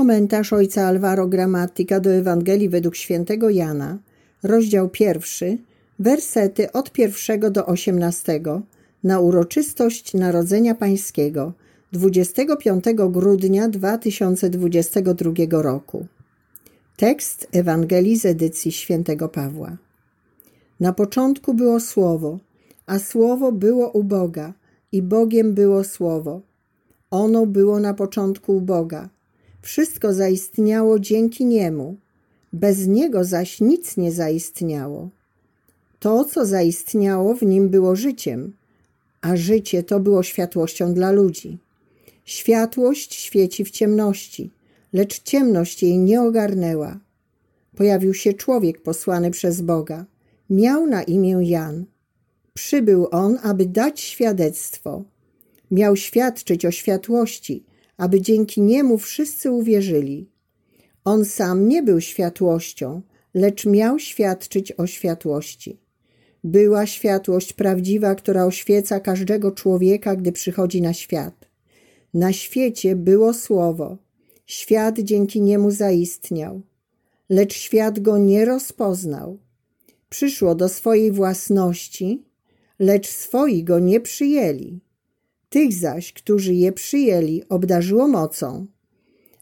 Komentarz ojca Alvaro Gramatika do Ewangelii według świętego Jana, rozdział pierwszy, wersety od pierwszego do osiemnastego na uroczystość Narodzenia Pańskiego 25 grudnia 2022 roku. Tekst Ewangelii z edycji świętego Pawła. Na początku było Słowo, a Słowo było u Boga i Bogiem było Słowo. Ono było na początku u Boga. Wszystko zaistniało dzięki Niemu. Bez Niego zaś nic nie zaistniało. To, co zaistniało, w Nim było życiem, a życie to było światłością dla ludzi. Światłość świeci w ciemności, lecz ciemność jej nie ogarnęła. Pojawił się człowiek posłany przez Boga. Miał na imię Jan. Przybył on, aby dać świadectwo. Miał świadczyć o światłości, aby dzięki niemu wszyscy uwierzyli. On sam nie był światłością, lecz miał świadczyć o światłości. Była światłość prawdziwa, która oświeca każdego człowieka, gdy przychodzi na świat. Na świecie było słowo. Świat dzięki niemu zaistniał, lecz świat go nie rozpoznał. Przyszło do swojej własności, lecz swoi go nie przyjęli. Tych zaś, którzy je przyjęli, obdarzyło mocą,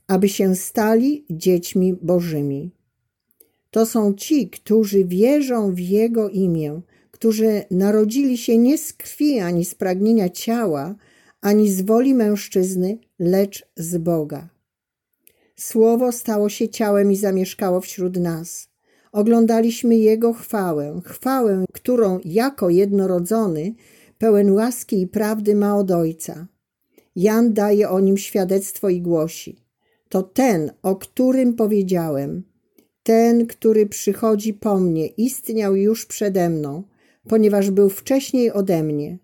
aby się stali dziećmi Bożymi. To są ci, którzy wierzą w Jego imię, którzy narodzili się nie z krwi ani z pragnienia ciała, ani z woli mężczyzny, lecz z Boga. Słowo stało się ciałem i zamieszkało wśród nas. Oglądaliśmy Jego chwałę, chwałę, którą jako jednorodzony pełen łaski i prawdy ma od Ojca. Jan daje o nim świadectwo i głosi. To ten, o którym powiedziałem. Ten, który przychodzi po mnie, istniał już przede mną, ponieważ był wcześniej ode mnie.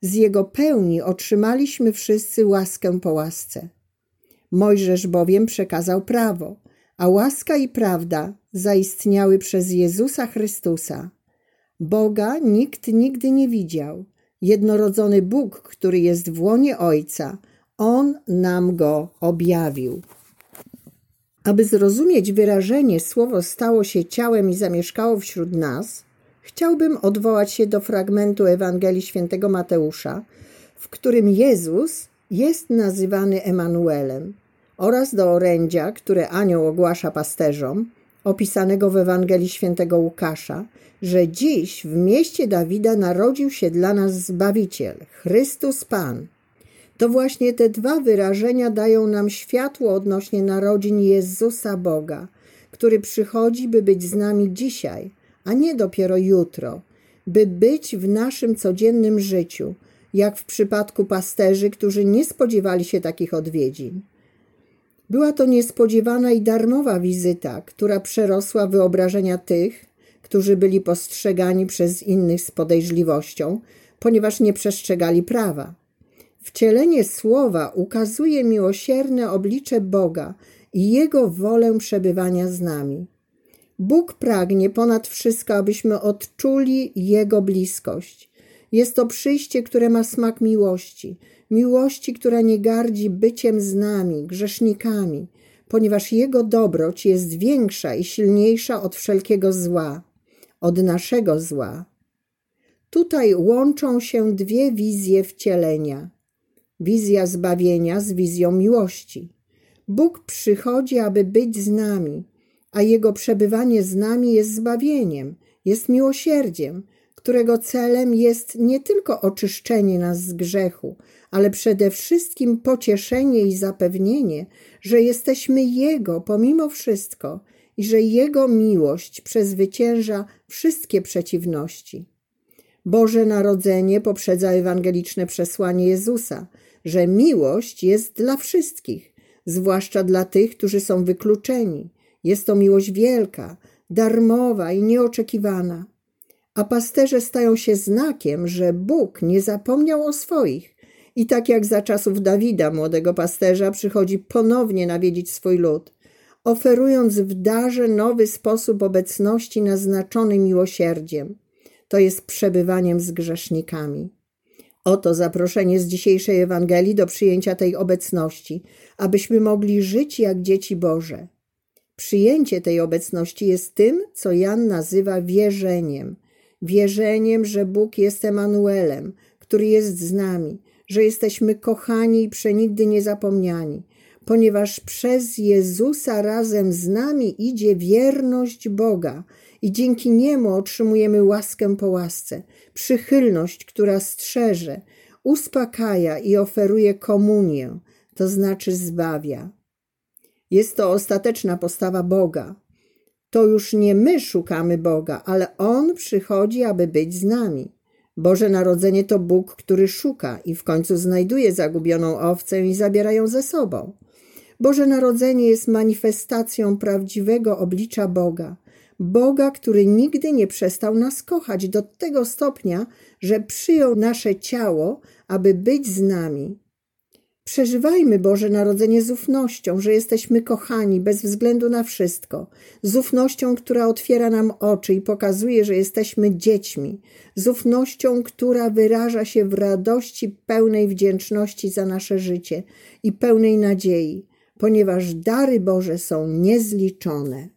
Z jego pełni otrzymaliśmy wszyscy łaskę po łasce. Mojżesz bowiem przekazał prawo, a łaska i prawda zaistniały przez Jezusa Chrystusa. Boga nikt nigdy nie widział jednorodzony Bóg, który jest w łonie Ojca, On nam go objawił. Aby zrozumieć wyrażenie słowo stało się ciałem i zamieszkało wśród nas, chciałbym odwołać się do fragmentu Ewangelii Świętego Mateusza, w którym Jezus jest nazywany Emanuelem, oraz do orędzia, które anioł ogłasza pasterzom, opisanego w Ewangelii Świętego Łukasza, że dziś w mieście Dawida narodził się dla nas Zbawiciel, Chrystus Pan. To właśnie te dwa wyrażenia dają nam światło odnośnie narodzin Jezusa Boga, który przychodzi, by być z nami dzisiaj, a nie dopiero jutro, by być w naszym codziennym życiu, jak w przypadku pasterzy, którzy nie spodziewali się takich odwiedzin. Była to niespodziewana i darmowa wizyta, która przerosła wyobrażenia tych, którzy byli postrzegani przez innych z podejrzliwością, ponieważ nie przestrzegali prawa. Wcielenie słowa ukazuje miłosierne oblicze Boga i Jego wolę przebywania z nami. Bóg pragnie ponad wszystko, abyśmy odczuli Jego bliskość. Jest to przyjście, które ma smak miłości, miłości, która nie gardzi byciem z nami, grzesznikami, ponieważ Jego dobroć jest większa i silniejsza od wszelkiego zła, od naszego zła. Tutaj łączą się dwie wizje wcielenia. Wizja zbawienia z wizją miłości. Bóg przychodzi, aby być z nami, a Jego przebywanie z nami jest zbawieniem, jest miłosierdziem, którego celem jest nie tylko oczyszczenie nas z grzechu, ale przede wszystkim pocieszenie i zapewnienie, że jesteśmy Jego pomimo wszystko i że Jego miłość przezwycięża wszystkie przeciwności. Boże Narodzenie poprzedza ewangeliczne przesłanie Jezusa, że miłość jest dla wszystkich, zwłaszcza dla tych, którzy są wykluczeni. Jest to miłość wielka, darmowa i nieoczekiwana. A pasterze stają się znakiem, że Bóg nie zapomniał o swoich i tak jak za czasów Dawida, młodego pasterza, przychodzi ponownie nawiedzić swój lud, oferując w darze nowy sposób obecności naznaczony miłosierdziem, to jest przebywaniem z grzesznikami. Oto zaproszenie z dzisiejszej Ewangelii do przyjęcia tej obecności, abyśmy mogli żyć jak dzieci Boże. Przyjęcie tej obecności jest tym, co Jan nazywa wierzeniem. Wierzeniem, że Bóg jest Emanuelem, który jest z nami, że jesteśmy kochani i przenigdy niezapomniani, ponieważ przez Jezusa razem z nami idzie wierność Boga i dzięki Niemu otrzymujemy łaskę po łasce, przychylność, która strzeże, uspokaja i oferuje komunię, to znaczy zbawia. Jest to ostateczna postawa Boga. To już nie my szukamy Boga, ale On przychodzi, aby być z nami. Boże Narodzenie to Bóg, który szuka i w końcu znajduje zagubioną owcę i zabiera ją ze sobą. Boże Narodzenie jest manifestacją prawdziwego oblicza Boga. Boga, który nigdy nie przestał nas kochać do tego stopnia, że przyjął nasze ciało, aby być z nami. Przeżywajmy Boże Narodzenie z ufnością, że jesteśmy kochani bez względu na wszystko, z ufnością, która otwiera nam oczy i pokazuje, że jesteśmy dziećmi, z ufnością, która wyraża się w radości pełnej wdzięczności za nasze życie i pełnej nadziei, ponieważ dary Boże są niezliczone.